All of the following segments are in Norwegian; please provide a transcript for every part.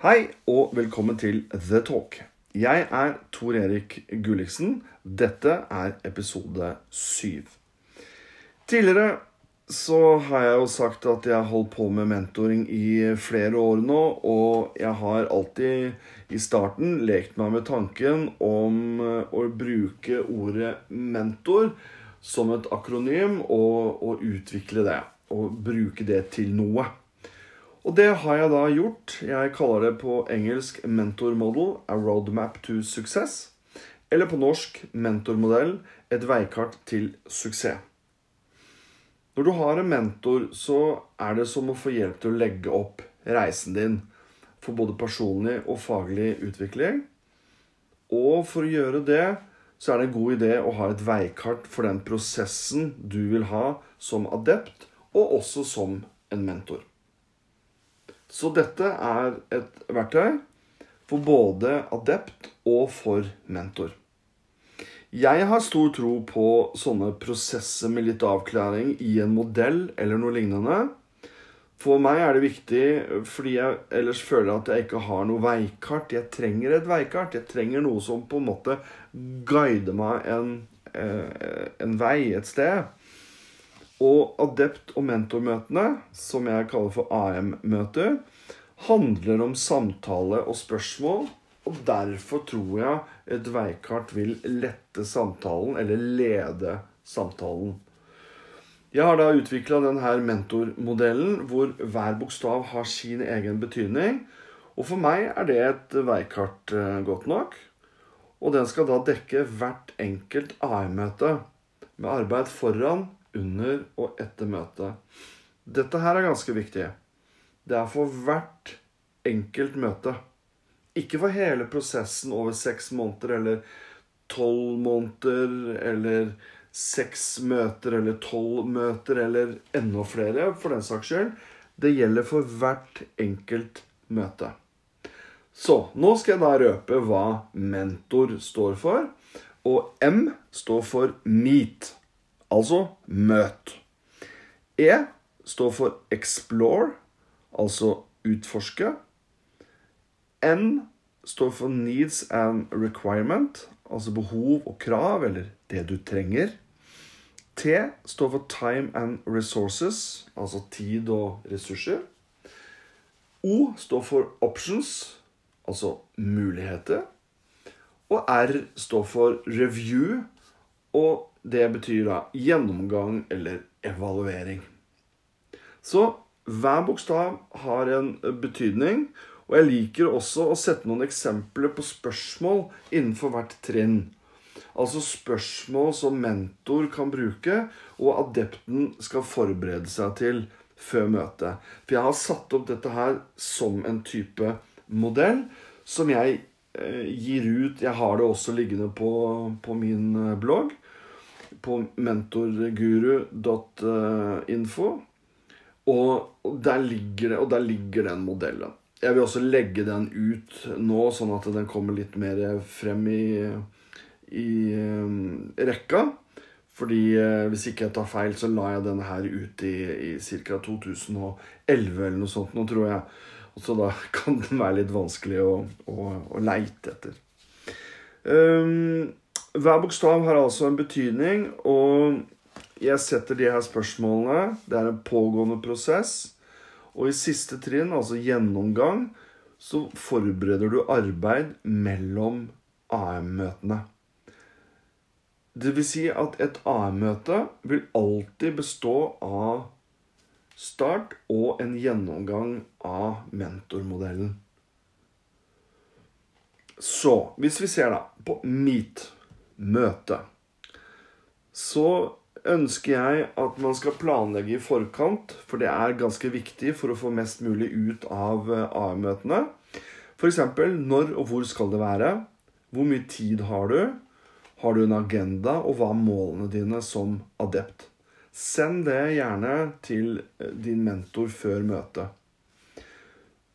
Hei og velkommen til The Talk. Jeg er Tor Erik Gulliksen. Dette er episode syv. Tidligere så har jeg jo sagt at jeg har holdt på med mentoring i flere år nå, og jeg har alltid i starten lekt meg med tanken om eh, å bruke ordet mentor som et akronym og, og utvikle det. Og bruke det til noe. Og det har jeg da gjort. Jeg kaller det på engelsk 'mentor model', 'a roadmap to success'. Eller på norsk 'mentormodell', et veikart til suksess. Når du har en mentor, så er det som å få hjelp til å legge opp reisen din for både personlig og faglig utvikling. Og for å gjøre det, så er det en god idé å ha et veikart for den prosessen du vil ha som adept, og også som en mentor. Så dette er et verktøy for både adept og for mentor. Jeg har stor tro på sånne prosesser med litt avklaring i en modell eller noe lignende. For meg er det viktig fordi jeg ellers føler at jeg ikke har noe veikart. Jeg trenger et veikart. Jeg trenger noe som på en måte guider meg en, eh, en vei et sted. Og adept- og mentormøtene, som jeg kaller for AM-møter, handler om samtale og spørsmål. Og derfor tror jeg et veikart vil lette samtalen, eller lede samtalen. Jeg har da utvikla denne mentormodellen hvor hver bokstav har sin egen betydning. Og for meg er det et veikart eh, godt nok. Og den skal da dekke hvert enkelt AM-møte med arbeid foran, under og etter møtet. Dette her er ganske viktig. Det er for hvert enkelt møte. Ikke for hele prosessen over seks måneder eller tolv måneder eller seks møter eller tolv møter eller enda flere, for den saks skyld. Det gjelder for hvert enkelt møte. Så nå skal jeg da røpe hva mentor står for. Og M står for meet, altså møt. E står for explore, altså utforske. N står for needs and requirement, altså behov og krav, eller det du trenger. T står for time and resources, altså tid og ressurser. O står for options, altså muligheter. Og R står for review, og det betyr da gjennomgang eller evaluering. Så hver bokstav har en betydning, og jeg liker også å sette noen eksempler på spørsmål innenfor hvert trinn. Altså spørsmål som mentor kan bruke, og adepten skal forberede seg til før møtet. For jeg har satt opp dette her som en type modell som jeg eh, gir ut. Jeg har det også liggende på, på min eh, blogg, på mentorguru.info. Og, der ligger det, og der ligger den modellen. Jeg vil også legge den ut nå, sånn at den kommer litt mer frem i, i um, rekka. Fordi eh, hvis ikke jeg tar feil, så la jeg denne her ut i, i ca. 2011 eller noe sånt nå, tror jeg. Så da kan den være litt vanskelig å, å, å leite etter. Um, hver bokstav har altså en betydning, og jeg setter de her spørsmålene. Det er en pågående prosess. Og i siste trinn, altså gjennomgang, så forbereder du arbeid mellom AM-møtene. Det vil si at et AM-møte vil alltid bestå av start og en gjennomgang av mentormodellen. Så hvis vi ser da på meet, møte, så ønsker jeg at man skal planlegge i forkant, for det er ganske viktig for å få mest mulig ut av AM-møtene. F.eks.: Når og hvor skal det være? Hvor mye tid har du? Har du en agenda, og hva er målene dine som adept? Send det gjerne til din mentor før møtet.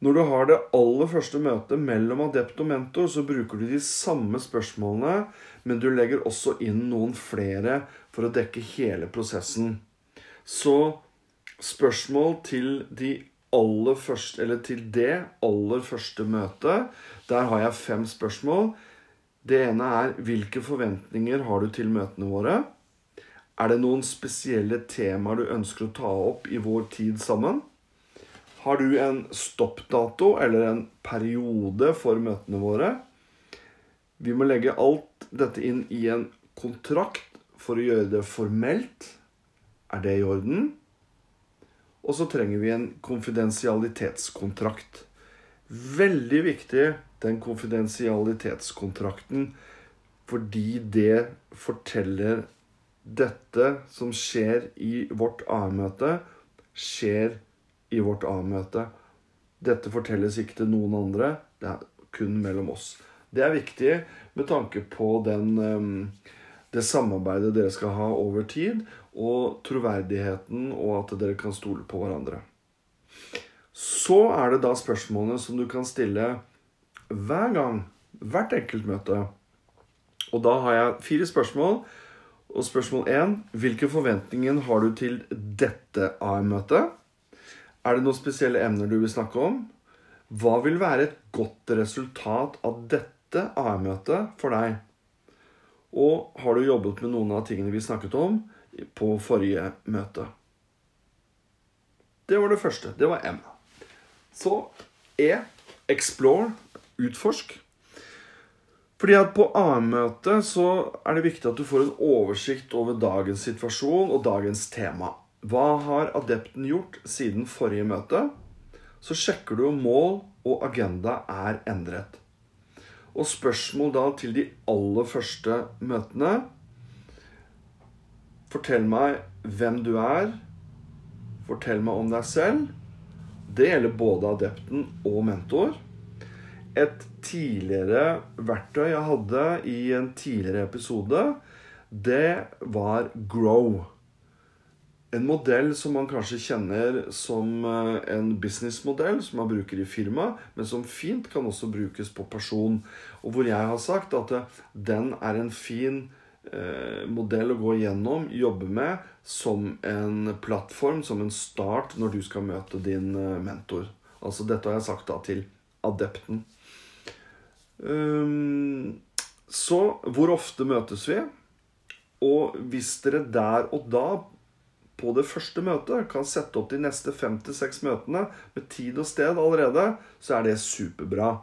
Når du har det aller første møtet mellom adept og mentor, så bruker du de samme spørsmålene, men du legger også inn noen flere for å dekke hele prosessen. Så spørsmål til de aller første, til det aller første møtet. Der har jeg fem spørsmål. Det ene er hvilke forventninger har du til møtene våre? Er det noen spesielle temaer du ønsker å ta opp i vår tid sammen? Har du en stoppdato eller en periode for møtene våre? Vi må legge alt dette inn i en kontrakt for å gjøre det formelt. Er det i orden? Og så trenger vi en konfidensialitetskontrakt. Veldig viktig, den konfidensialitetskontrakten, fordi det forteller dette som skjer i vårt A-møte, skjer i vårt A-møte. Dette fortelles ikke til noen andre. Det er kun mellom oss. Det er viktig med tanke på den, ehm, det samarbeidet dere skal ha over tid, og troverdigheten, og at dere kan stole på hverandre. Så er det da spørsmålene som du kan stille hver gang, hvert enkelt møte. Og da har jeg fire spørsmål. Og spørsmål én Hvilke forventninger har du til dette AM-møtet? Er det noen spesielle emner du vil snakke om? Hva vil være et godt resultat av dette AM-møtet for deg? Og har du jobbet med noen av tingene vi snakket om på forrige møte? Det var det første. Det var M. Så E. Explore. Utforsk. Fordi at på AM-møtet så er det viktig at du får en oversikt over dagens situasjon og dagens tema. Hva har adepten gjort siden forrige møte? Så sjekker du om mål og agenda er endret. Og spørsmål da til de aller første møtene Fortell meg hvem du er. Fortell meg om deg selv. Det gjelder både adepten og mentor. Et tidligere verktøy jeg hadde i en tidligere episode, det var Grow. En modell som man kanskje kjenner som eh, en businessmodell, som man bruker i firma, men som fint kan også brukes på person. Og hvor jeg har sagt at eh, den er en fin eh, modell å gå igjennom, jobbe med, som en plattform, som en start når du skal møte din eh, mentor. Altså dette har jeg sagt da til adepten. Um, så hvor ofte møtes vi? Og hvis dere der og da på det første møtet kan sette opp de neste fem til seks møtene med tid og sted allerede, så er det superbra.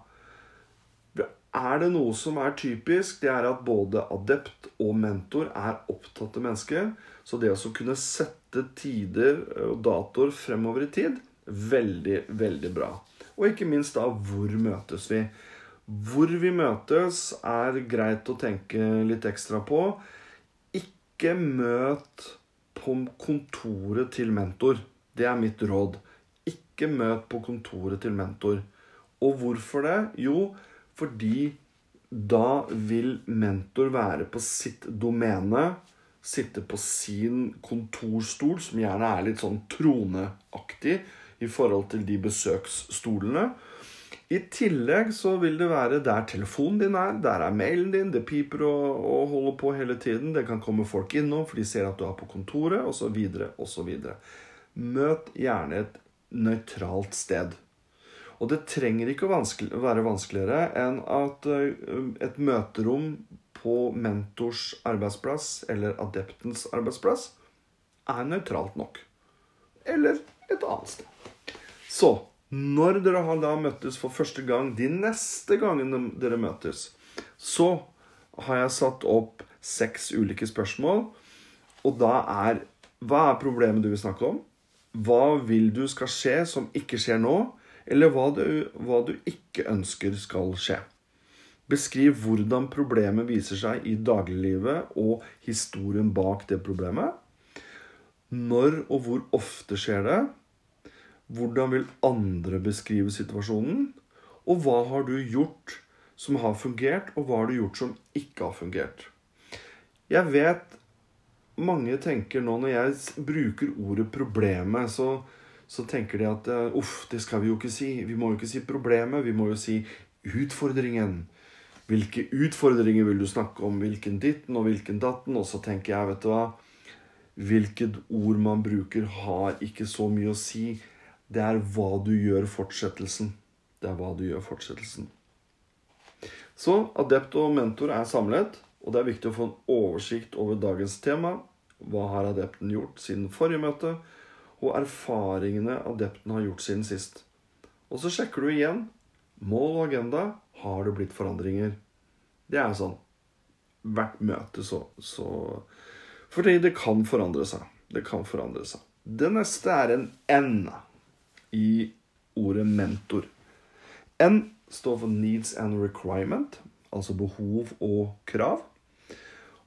Er det noe som er typisk, det er at både adept og mentor er opptatte mennesker. Så det å kunne sette tider og datoer fremover i tid, veldig, veldig bra. Og ikke minst da hvor møtes vi? Hvor vi møtes, er greit å tenke litt ekstra på. Ikke møt på kontoret til mentor. Det er mitt råd. Ikke møt på kontoret til mentor. Og hvorfor det? Jo, fordi da vil mentor være på sitt domene, sitte på sin kontorstol, som gjerne er litt sånn troneaktig i forhold til de besøksstolene. I tillegg så vil det være der telefonen din er, der er mailen din, det piper og, og holder på hele tiden. Det kan komme folk innom, for de ser at du er på kontoret, osv., osv. Møt gjerne et nøytralt sted. Og det trenger ikke å vanskelig, være vanskeligere enn at eh, et møterom på mentors arbeidsplass eller adeptens arbeidsplass er nøytralt nok. Eller et annet sted. Så når dere har da møttes for første gang, de neste gangene dere møtes, så har jeg satt opp seks ulike spørsmål. Og da er Hva er problemet du vil snakke om? Hva vil du skal skje som ikke skjer nå? eller hva du, hva du ikke ønsker skal skje. Beskriv hvordan problemet viser seg i dagliglivet og historien bak det problemet. Når og hvor ofte skjer det? Hvordan vil andre beskrive situasjonen? Og hva har du gjort som har fungert, og hva har du gjort som ikke har fungert? Jeg vet mange tenker nå når jeg bruker ordet problemet, så så tenker de at eh, uff, det skal vi jo ikke si. Vi må jo ikke si problemet, vi må jo si utfordringen. Hvilke utfordringer vil du snakke om? Hvilken ditten og hvilken datten? Og så tenker jeg, vet du hva Hvilket ord man bruker, har ikke så mye å si. Det er hva du gjør fortsettelsen. Det er hva du gjør fortsettelsen. Så adept og mentor er samlet, og det er viktig å få en oversikt over dagens tema. Hva har adepten gjort siden forrige møte, og erfaringene adepten har gjort siden sist. Og så sjekker du igjen. Mål og agenda. Har det blitt forandringer? Det er sånn hvert møte så, så Fordi det kan forandre seg. Det kan forandre seg. Det neste er en N i ordet mentor. N står for needs and requirement, altså behov og krav.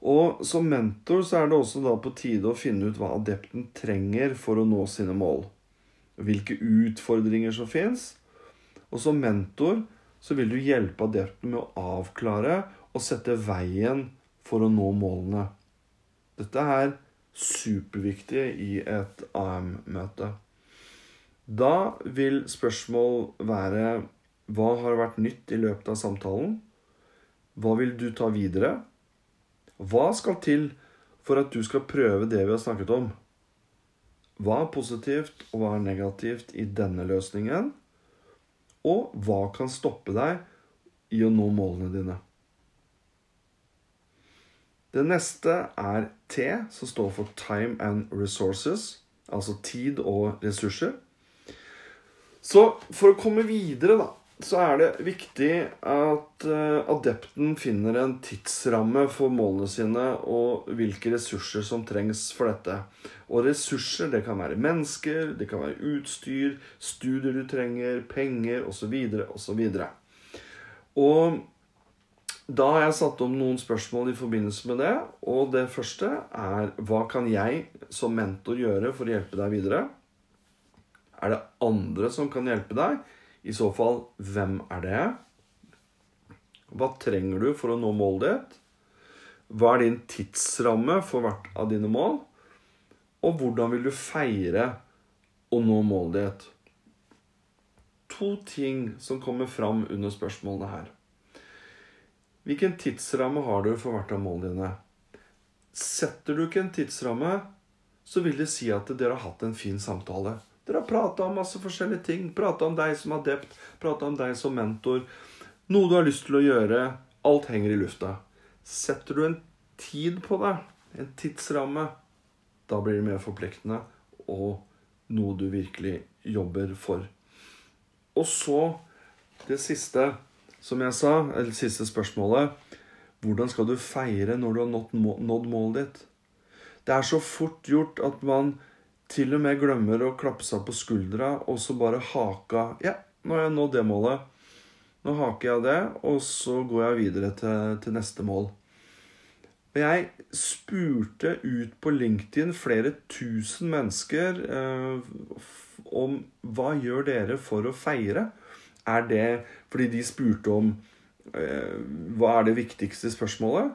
Og som mentor så er det også da på tide å finne ut hva adepten trenger for å nå sine mål. Hvilke utfordringer som fins. Og som mentor så vil du hjelpe adepten med å avklare og sette veien for å nå målene. Dette er superviktig i et AM-møte. Da vil spørsmål være hva har vært nytt i løpet av samtalen? Hva vil du ta videre? Hva skal til for at du skal prøve det vi har snakket om? Hva er positivt og hva er negativt i denne løsningen? Og hva kan stoppe deg i å nå målene dine? Det neste er T, som står for Time and Resources, altså tid og ressurser. Så for å komme videre, da, så er det viktig at uh, adepten finner en tidsramme for målene sine og hvilke ressurser som trengs for dette. Og ressurser, det kan være mennesker, det kan være utstyr, studier du trenger, penger osv. osv. Og da har jeg satt om noen spørsmål i forbindelse med det. Og det første er hva kan jeg som mentor gjøre for å hjelpe deg videre? Er det andre som kan hjelpe deg? I så fall, hvem er det? Hva trenger du for å nå målet ditt? Hva er din tidsramme for hvert av dine mål? Og hvordan vil du feire å nå målet ditt? To ting som kommer fram under spørsmålene her. Hvilken tidsramme har du for hvert av målene dine? Setter du ikke en tidsramme, så vil det si at dere har hatt en fin samtale. Dere har prata om masse forskjellige ting. Prata om deg som adept, prata om deg som mentor. Noe du har lyst til å gjøre. Alt henger i lufta. Setter du en tid på det, en tidsramme, da blir det mer forpliktende og noe du virkelig jobber for. Og så det siste, som jeg sa, eller siste spørsmålet. Hvordan skal du feire når du har nådd, målet ditt? Det er så fort gjort at man til og med glemmer å klappe seg på skuldra og så bare haka Ja, nå har jeg nådd det målet. Nå haker jeg det, og så går jeg videre til, til neste mål. Og jeg spurte ut på LinkedIn flere tusen mennesker eh, om hva gjør dere for å feire? Er det fordi de spurte om eh, hva er det viktigste spørsmålet?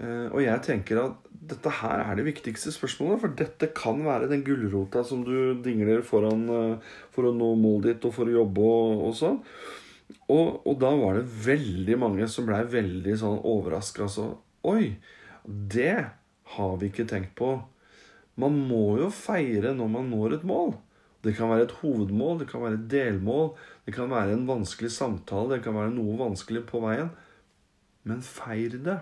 Eh, og jeg tenker at dette her er det viktigste spørsmålet, for dette kan være den gulrota som du dingler foran eh, for å nå målet ditt og for å jobbe og, og sånn. Og, og, da var det veldig mange som blei veldig sånn overraska. Altså, Oi, det har vi ikke tenkt på. Man må jo feire når man når et mål. Det kan være et hovedmål, det kan være et delmål, det kan være en vanskelig samtale, det kan være noe vanskelig på veien. Men feir det.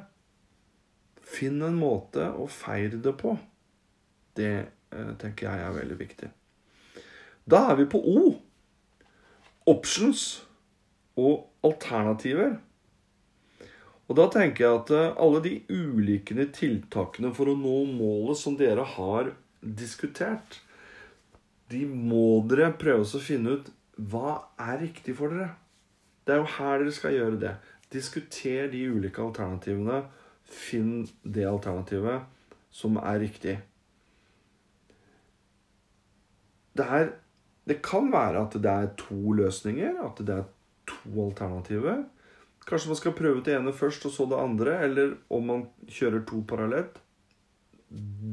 Finn en måte å feire det på. Det eh, tenker jeg er veldig viktig. Da er vi på O. Options og alternativer. Og da tenker jeg at eh, alle de ulike tiltakene for å nå målet som dere har diskutert, de må dere prøve å finne ut hva er riktig for dere. Det er jo her dere skal gjøre det. Diskuter de ulike alternativene Finn det alternativet som er riktig. Det, er, det kan være at det er to løsninger, at det er to alternativer. Kanskje man skal prøve det ene først, og så det andre, eller om man kjører to parallelt.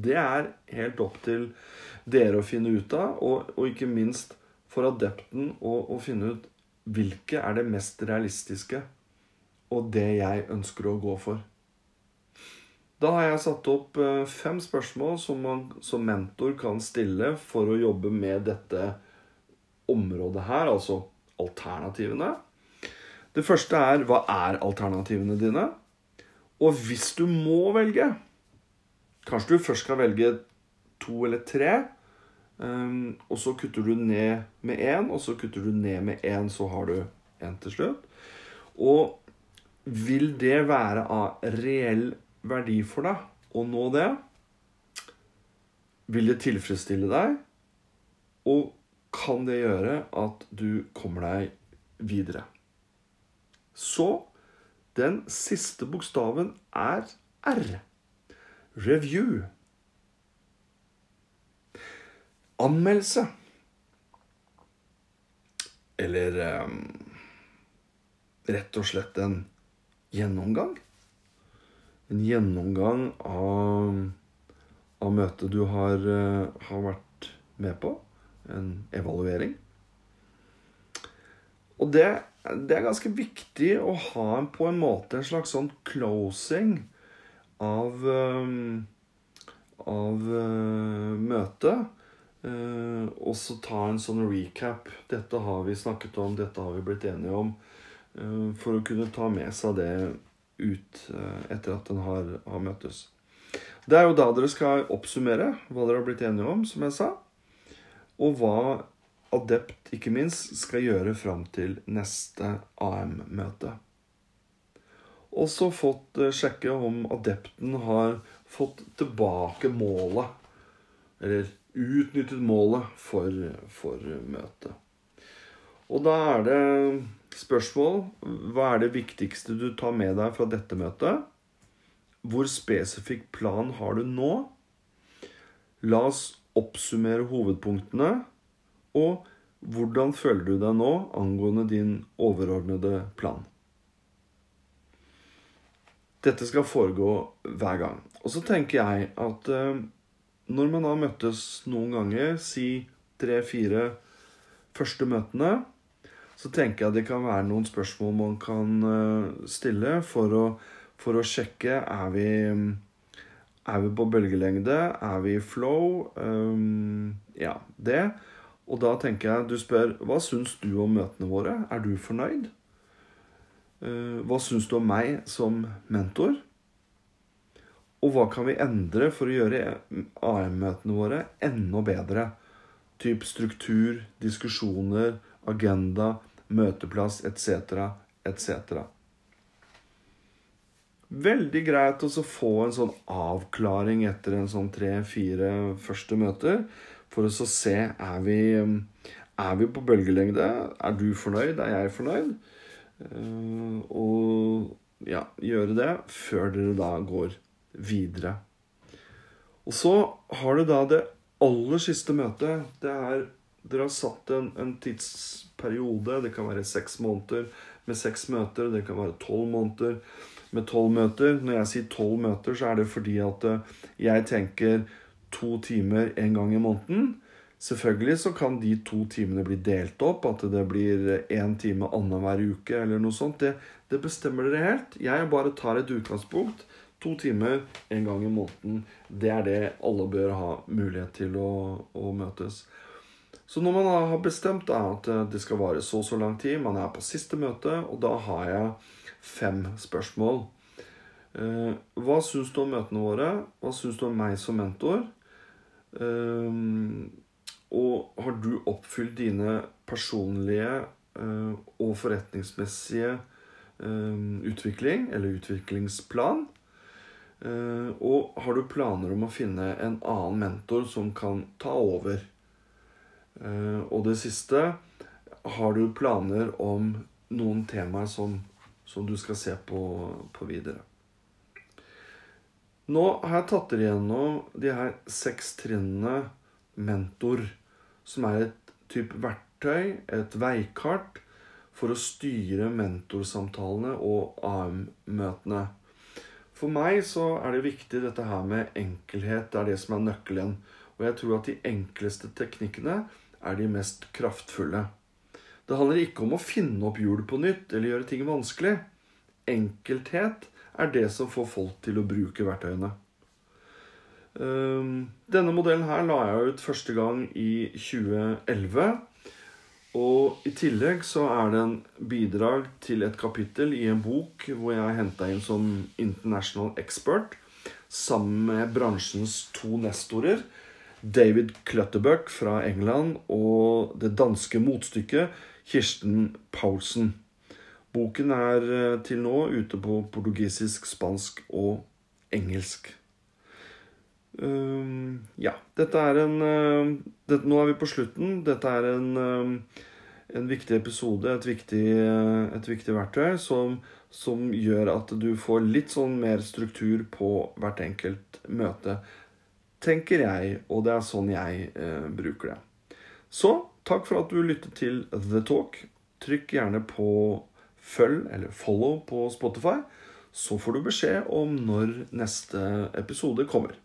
Det er helt opp til dere å finne ut av, og, og ikke minst for adepten å, å finne ut hvilke er det mest realistiske, og det jeg ønsker å gå for. Da har jeg satt opp eh, fem spørsmål som man som mentor kan stille for å jobbe med dette området her, altså alternativene. Det første er hva er alternativene dine? Og hvis du må velge Kanskje du først skal velge to eller tre, um, og så kutter du ned med én, og så kutter du ned med én, så har du én til slutt. Og vil det være av reell verdi for deg å nå det? Vil det tilfredsstille deg? Og kan det gjøre at du kommer deg videre? Så den siste bokstaven er R. Review. Anmeldelse. Eller um, rett og slett en gjennomgang. En gjennomgang av, av møtet du har, uh, har vært med på. En evaluering. Og det det er ganske viktig å ha på en måte en slags sånn closing av um, av uh, møtet. Og så ta en sånn recap. Dette har vi snakket om, dette har vi blitt enige om. For å kunne ta med seg det ut etter at den har, har møttes. Det er jo da dere skal oppsummere hva dere har blitt enige om, som jeg sa. Og hva Adept, ikke minst, skal gjøre fram til neste AM-møte. Også fått eh, sjekke om adepten har fått tilbake målet, eller utnyttet målet, for, for møtet. Og da er det spørsmål Hva er det viktigste du tar med deg fra dette møtet? Hvor spesifikk plan har du nå? La oss oppsummere hovedpunktene og hvordan føler du deg nå angående din overordnede plan? Dette skal foregå hver gang. Og så tenker jeg at eh, når man da møttes noen ganger, si tre-fire første møtene, så tenker jeg det kan være noen spørsmål man kan eh, stille for å, for å sjekke er vi, er vi på bølgelengde, er vi i flow? Um, ja, det. Og da tenker jeg, du spør hva syns du om møtene våre? Er du fornøyd? Uh, hva syns du om meg som mentor? Og hva kan vi endre for å gjøre AM-møtene våre enda bedre? Typ struktur, diskusjoner, agenda, møteplass etc., etc. Veldig greit å få en sånn avklaring etter en sånn tre-fire første møter for å se er vi, er vi på bølgelengde. Er du fornøyd? Er jeg fornøyd? Uh, og ja, gjøre det før dere da går videre. Og så har du da det aller siste møtet. Det er Dere har satt en, en tidsperiode. Det kan være seks måneder med seks møter. Det kan være tolv måneder med tolv møter. Når jeg sier tolv møter, så er det fordi at eh, jeg tenker to timer en gang i måneden. Selvfølgelig så kan de to timene bli delt opp, at det blir én time annenhver uke eller noe sånt. Det, det, bestemmer dere helt. Jeg bare tar et utgangspunkt. To timer en gang i måneden. Det er det alle bør ha mulighet til å, å møtes. Så når man har bestemt da, at det skal vare så og så lang tid, man er på siste møte, og da har jeg fem spørsmål. Eh, hva syns du om møtene våre? Hva syns du om meg som mentor? Um, og har du oppfylt dine personlige uh, og forretningsmessige um, utvikling, eller utviklingsplan? Uh, og har du planer om å finne en annen mentor som kan ta over? Uh, og det siste Har du planer om noen temaer som, som du skal se på, på videre? Nå har jeg tatt dere gjennom de her seks trinnene mentor, som er et type verktøy, et veikart, for å styre mentorsamtalene og AM-møtene. For meg så er det viktig dette her med enkelhet. Det er det som er nøkkelen. Og jeg tror at de enkleste teknikkene er de mest kraftfulle. Det handler ikke om å finne opp hjulet på nytt eller gjøre ting vanskelig. Enkelthet er det som får folk til å bruke verktøyene. Ehm, denne modellen her la jeg ut første gang i 2011. Og i tillegg så er det en bidrag til et kapittel i en bok hvor jeg har henta inn som international expert sammen med bransjens to nestorer. David Clutterbuck fra England og det danske motstykket Kirsten Paulsen. Boken er eh, til nå ute på portugisisk, spansk og engelsk. Um, ja, dette er en uh, det, Nå er vi på slutten. Dette er en, uh, en viktig episode, et viktig, et viktig verktøy, som, som, gjør at du får litt sånn mer struktur på hvert enkelt møte. Tenker jeg, og det er sånn jeg bruker det. Så takk for at du lyttet til The Talk. Trykk gjerne på følg eller follow på Spotify, så får du beskjed om når neste episode kommer.